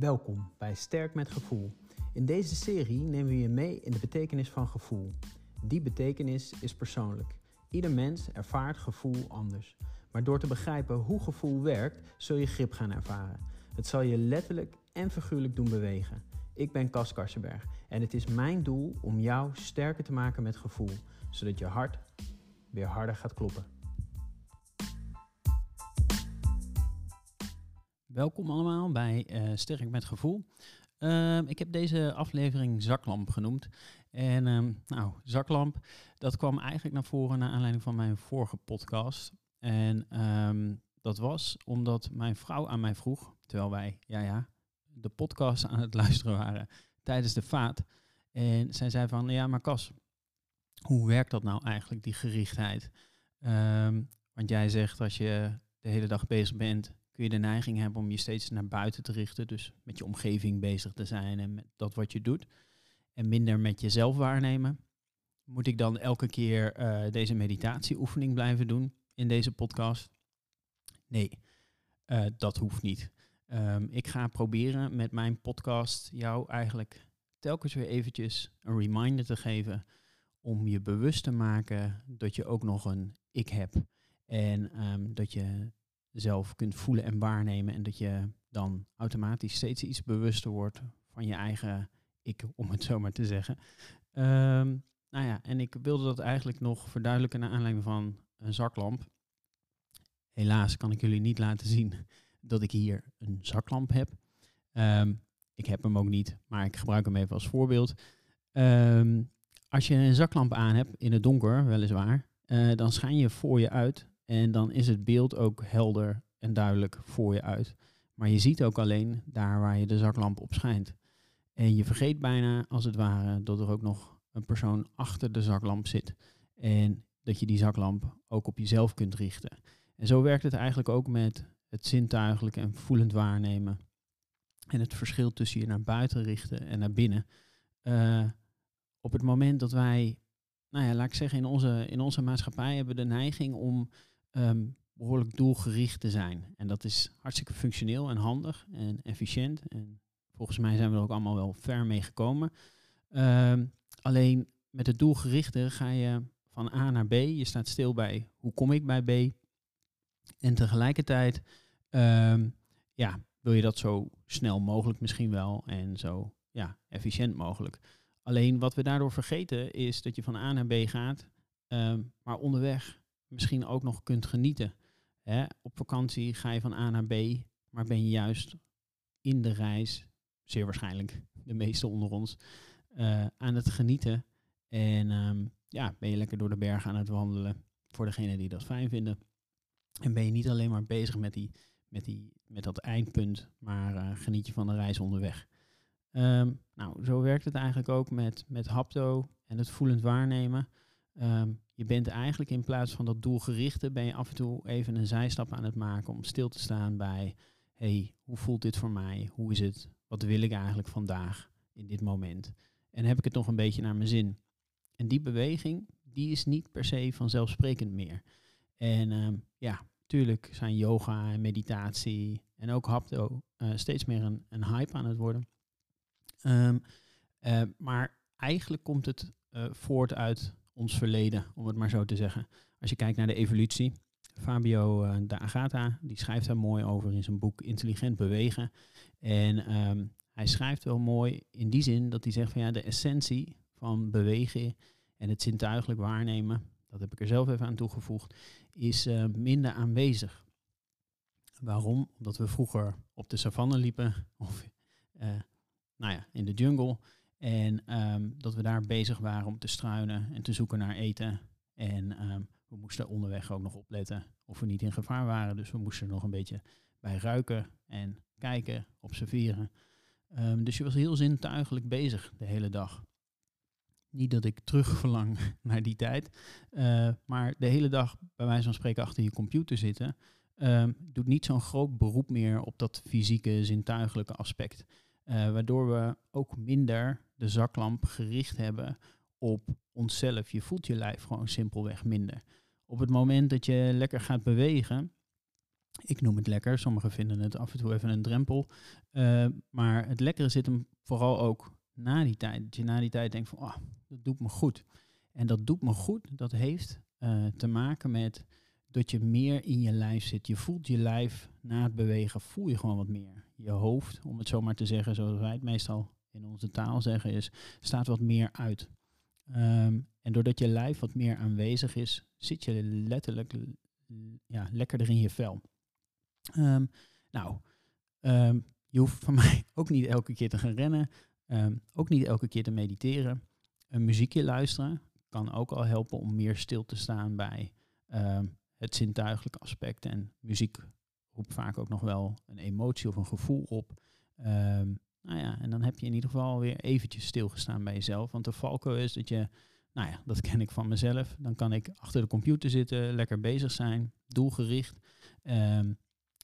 Welkom bij Sterk met Gevoel. In deze serie nemen we je mee in de betekenis van gevoel. Die betekenis is persoonlijk. Ieder mens ervaart gevoel anders. Maar door te begrijpen hoe gevoel werkt, zul je grip gaan ervaren. Het zal je letterlijk en figuurlijk doen bewegen. Ik ben Cas Karsenberg en het is mijn doel om jou sterker te maken met gevoel, zodat je hart weer harder gaat kloppen. Welkom allemaal bij uh, Sterk met Gevoel. Uh, ik heb deze aflevering zaklamp genoemd. En uh, nou, zaklamp, dat kwam eigenlijk naar voren naar aanleiding van mijn vorige podcast. En ehm, dat was omdat mijn vrouw aan mij vroeg, terwijl wij, ja ja, de podcast aan het luisteren waren tijdens de vaat. En zij zei van, ja maar Cas, hoe werkt dat nou eigenlijk, die gerichtheid? Ehm, want jij zegt als je de hele dag bezig bent, kun je de neiging hebben om je steeds naar buiten te richten. Dus met je omgeving bezig te zijn en met dat wat je doet. En minder met jezelf waarnemen. Moet ik dan elke keer uh, deze meditatieoefening blijven doen in deze podcast? Nee, uh, dat hoeft niet. Um, ik ga proberen met mijn podcast jou eigenlijk telkens weer eventjes een reminder te geven om je bewust te maken dat je ook nog een ik heb. En um, dat je zelf kunt voelen en waarnemen. En dat je dan automatisch steeds iets bewuster wordt van je eigen ik, om het zo maar te zeggen. Um, nou ja, en ik wilde dat eigenlijk nog verduidelijken naar aanleiding van een zaklamp. Helaas kan ik jullie niet laten zien dat ik hier een zaklamp heb. Um, ik heb hem ook niet, maar ik gebruik hem even als voorbeeld. Um, als je een zaklamp aan hebt, in het donker weliswaar, uh, dan schijn je voor je uit en dan is het beeld ook helder en duidelijk voor je uit. Maar je ziet ook alleen daar waar je de zaklamp op schijnt. En je vergeet bijna, als het ware, dat er ook nog een persoon achter de zaklamp zit. En dat je die zaklamp ook op jezelf kunt richten. En zo werkt het eigenlijk ook met het zintuigelijk en voelend waarnemen. En het verschil tussen je naar buiten richten en naar binnen. Uh, op het moment dat wij, nou ja, laat ik zeggen, in onze, in onze maatschappij hebben we de neiging om um, behoorlijk doelgericht te zijn. En dat is hartstikke functioneel en handig en efficiënt. En volgens mij zijn we er ook allemaal wel ver mee gekomen. Um, alleen met het doelgerichte ga je van A naar B. Je staat stil bij hoe kom ik bij B. En tegelijkertijd um, ja, wil je dat zo snel mogelijk misschien wel en zo ja, efficiënt mogelijk. Alleen wat we daardoor vergeten is dat je van A naar B gaat, maar onderweg misschien ook nog kunt genieten. Hè? Op vakantie ga je van A naar B, maar ben je juist in de reis, zeer waarschijnlijk de meeste onder ons, uh, aan het genieten. En um, ja, ben je lekker door de bergen aan het wandelen, voor degenen die dat fijn vinden. En ben je niet alleen maar bezig met, die, met, die, met dat eindpunt, maar uh, geniet je van de reis onderweg. Um, nou, zo werkt het eigenlijk ook met, met hapto en het voelend waarnemen. Um, je bent eigenlijk in plaats van dat doelgerichte, ben je af en toe even een zijstap aan het maken om stil te staan bij, hey, hoe voelt dit voor mij? Hoe is het? Wat wil ik eigenlijk vandaag in dit moment? En heb ik het nog een beetje naar mijn zin? En die beweging, die is niet per se vanzelfsprekend meer. En um, ja, tuurlijk zijn yoga en meditatie en ook hapto uh, steeds meer een, een, hype aan het worden. Um, uh, maar eigenlijk komt het uh, voort uit ons verleden, om het maar zo te zeggen. Als je kijkt naar de evolutie, Fabio uh, de Agata, die schrijft daar mooi over in zijn boek Intelligent Bewegen. En um, hij schrijft wel mooi in die zin dat hij zegt van ja, de essentie van bewegen en het zintuigelijk waarnemen, dat heb ik er zelf even aan toegevoegd, is uh, minder aanwezig. Waarom? Omdat we vroeger op de savanne liepen of uh, nou ja, in de jungle. En um, dat we daar bezig waren om te struinen en te zoeken naar eten. En um, we moesten onderweg ook nog opletten of we niet in gevaar waren. Dus we moesten er nog een beetje bij ruiken en kijken, observeren. Um, dus je was heel zintuigelijk bezig de hele dag. Niet dat ik terugverlang naar die tijd, uh, maar de hele dag bij wijze van spreken achter je computer zitten, doet niet zo'n groot beroep meer op dat fysieke, zintuigelijke aspect. Uh, waardoor we ook minder de zaklamp gericht hebben op onszelf. Je voelt je lijf gewoon simpelweg minder. Op het moment dat je lekker gaat bewegen, Ik noem het lekker. Sommigen vinden het af en toe even een drempel. Uh, maar het lekkere zit hem vooral ook na die tijd. Dat je na die tijd denkt van, oh, dat doet me goed. En dat doet me goed, dat heeft uh, te maken met dat je meer in je lijf zit. Je voelt je lijf na het bewegen, voel je gewoon wat meer. Je hoofd, om het zo maar te zeggen, zoals wij het meestal in onze taal zeggen, is, staat wat meer uit. Um, en doordat je lijf wat meer aanwezig is, zit je letterlijk ja, lekkerder in je vel. Um, nou, um, je hoeft van mij ook niet elke keer te gaan rennen, ook niet elke keer te mediteren. Een muziekje luisteren kan ook al helpen om meer stil te staan bij het zintuigelijke aspect. En muziek roept vaak ook nog wel een emotie of een gevoel op. Um, nou ja, en dan heb je in ieder geval weer eventjes stilgestaan bij jezelf. Want de valko is dat je, nou ja, dat ken ik van mezelf. Dan kan ik achter de computer zitten, lekker bezig zijn, doelgericht. Um,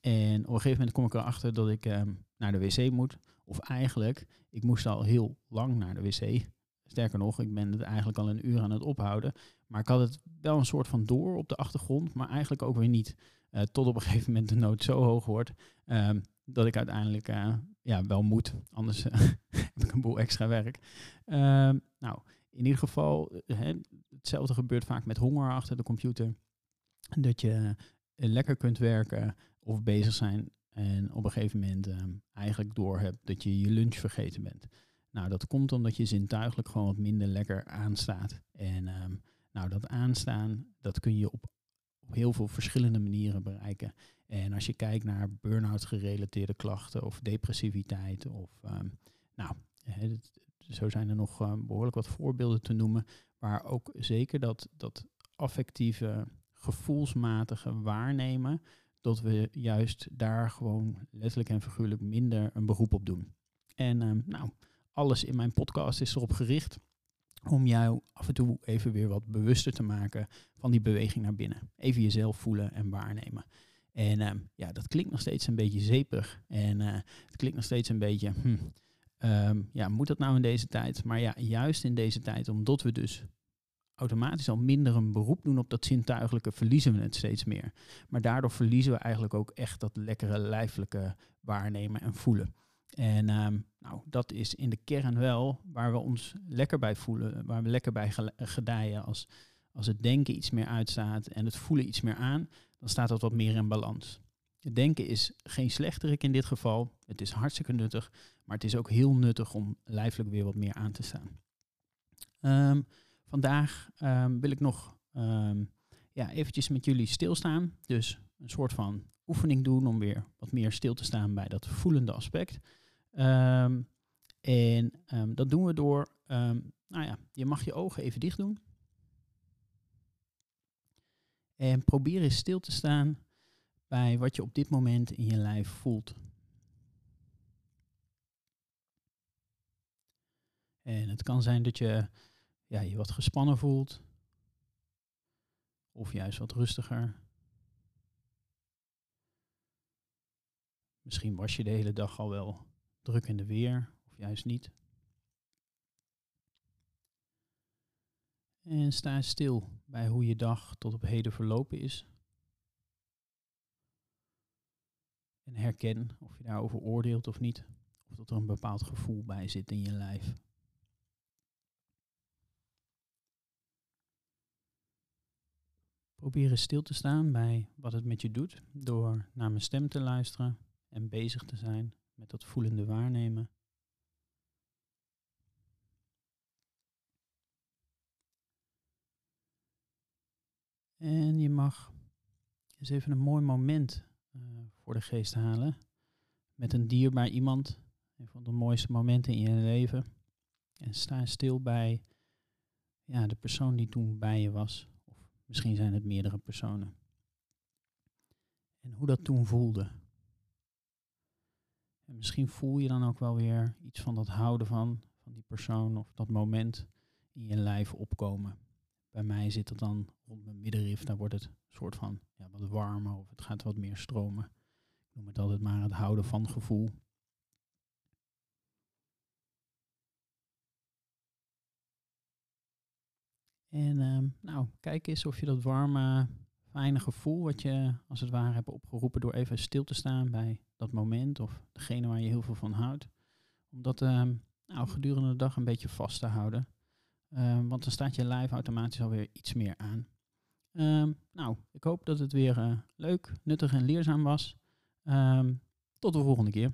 en op een gegeven moment kom ik erachter dat ik um, naar de wc moet. Of eigenlijk, ik moest al heel lang naar de wc. Sterker nog, ik ben het eigenlijk al een uur aan het ophouden. Maar ik had het wel een soort van door op de achtergrond, maar eigenlijk ook weer niet. Uh, tot op een gegeven moment de nood zo hoog wordt um, dat ik uiteindelijk uh, ja, wel moet. Anders uh, heb ik een boel extra werk. Um, nou, in ieder geval, hè, hetzelfde gebeurt vaak met honger achter de computer. Dat je lekker kunt werken of bezig zijn en op een gegeven moment um, eigenlijk door hebt dat je je lunch vergeten bent. Nou, dat komt omdat je zintuigelijk gewoon wat minder lekker aanstaat. En um, nou, dat aanstaan, dat kun je op, op heel veel verschillende manieren bereiken. En als je kijkt naar burn-out gerelateerde klachten of depressiviteit of um, nou, zo zijn er nog uh, behoorlijk wat voorbeelden te noemen, waar ook zeker dat, dat affectieve, gevoelsmatige waarnemen, dat we juist daar gewoon letterlijk en figuurlijk minder een beroep op doen. En um, nou, alles in mijn podcast is erop gericht om jou af en toe even weer wat bewuster te maken van die beweging naar binnen. Even jezelf voelen en waarnemen. En uh, ja, dat klinkt nog steeds een beetje zeepig. En uh, het klinkt nog steeds een beetje, hm, um, ja, moet dat nou in deze tijd? Maar ja, juist in deze tijd, omdat we dus automatisch al minder een beroep doen op dat zintuigelijke, verliezen we het steeds meer. Maar daardoor verliezen we eigenlijk ook echt dat lekkere lijfelijke waarnemen en voelen. En um, nou, dat is in de kern wel waar we ons lekker bij voelen, waar we lekker bij gedijen. Als, als het denken iets meer uitstaat en het voelen iets meer aan, dan staat dat wat meer in balans. Het denken is geen slechterik in dit geval. Het is hartstikke nuttig, maar het is ook heel nuttig om lijfelijk weer wat meer aan te staan. Um, vandaag um, wil ik nog um, ja, eventjes met jullie stilstaan. Dus een soort van oefening doen om weer wat meer stil te staan bij dat voelende aspect. En dat doen we door, nou ja, je mag je ogen even dicht doen. En probeer eens stil te staan bij wat je op dit moment in je lijf voelt. En het kan zijn dat je ja, je wat gespannen voelt. Of juist wat rustiger. Misschien was je de hele dag al wel druk in de weer, of juist niet. En sta stil bij hoe je dag tot op heden verlopen is. En herken of je daarover oordeelt of niet. Of dat er een bepaald gevoel bij zit in je lijf. Probeer stil te staan bij wat het met je doet door naar mijn stem te luisteren en bezig te zijn met dat voelende waarnemen. En je mag eens even een mooi moment uh, voor de geest halen. Met een dierbaar iemand. Een van de mooiste momenten in je leven. En sta stil bij ja, de persoon die toen bij je was. Of misschien zijn het meerdere personen. En hoe dat toen voelde. En misschien voel je dan ook wel weer iets van dat houden van, van die persoon of dat moment in je lijf opkomen. Bij mij zit het dan rond mijn middenrif, daar wordt het een soort van ja, wat warmer of het gaat wat meer stromen. Ik noem het altijd maar het houden van gevoel. En uh, nou, kijk eens of je dat warme, fijne gevoel wat je als het ware hebt opgeroepen door even stil te staan bij dat moment of degene waar je heel veel van houdt. Om dat ehm, nou, gedurende de dag een beetje vast te houden. Ehm, want dan staat je lijf automatisch alweer iets meer aan. Ehm, nou, ik hoop dat het weer eh, leuk, nuttig en leerzaam was. tot de volgende keer.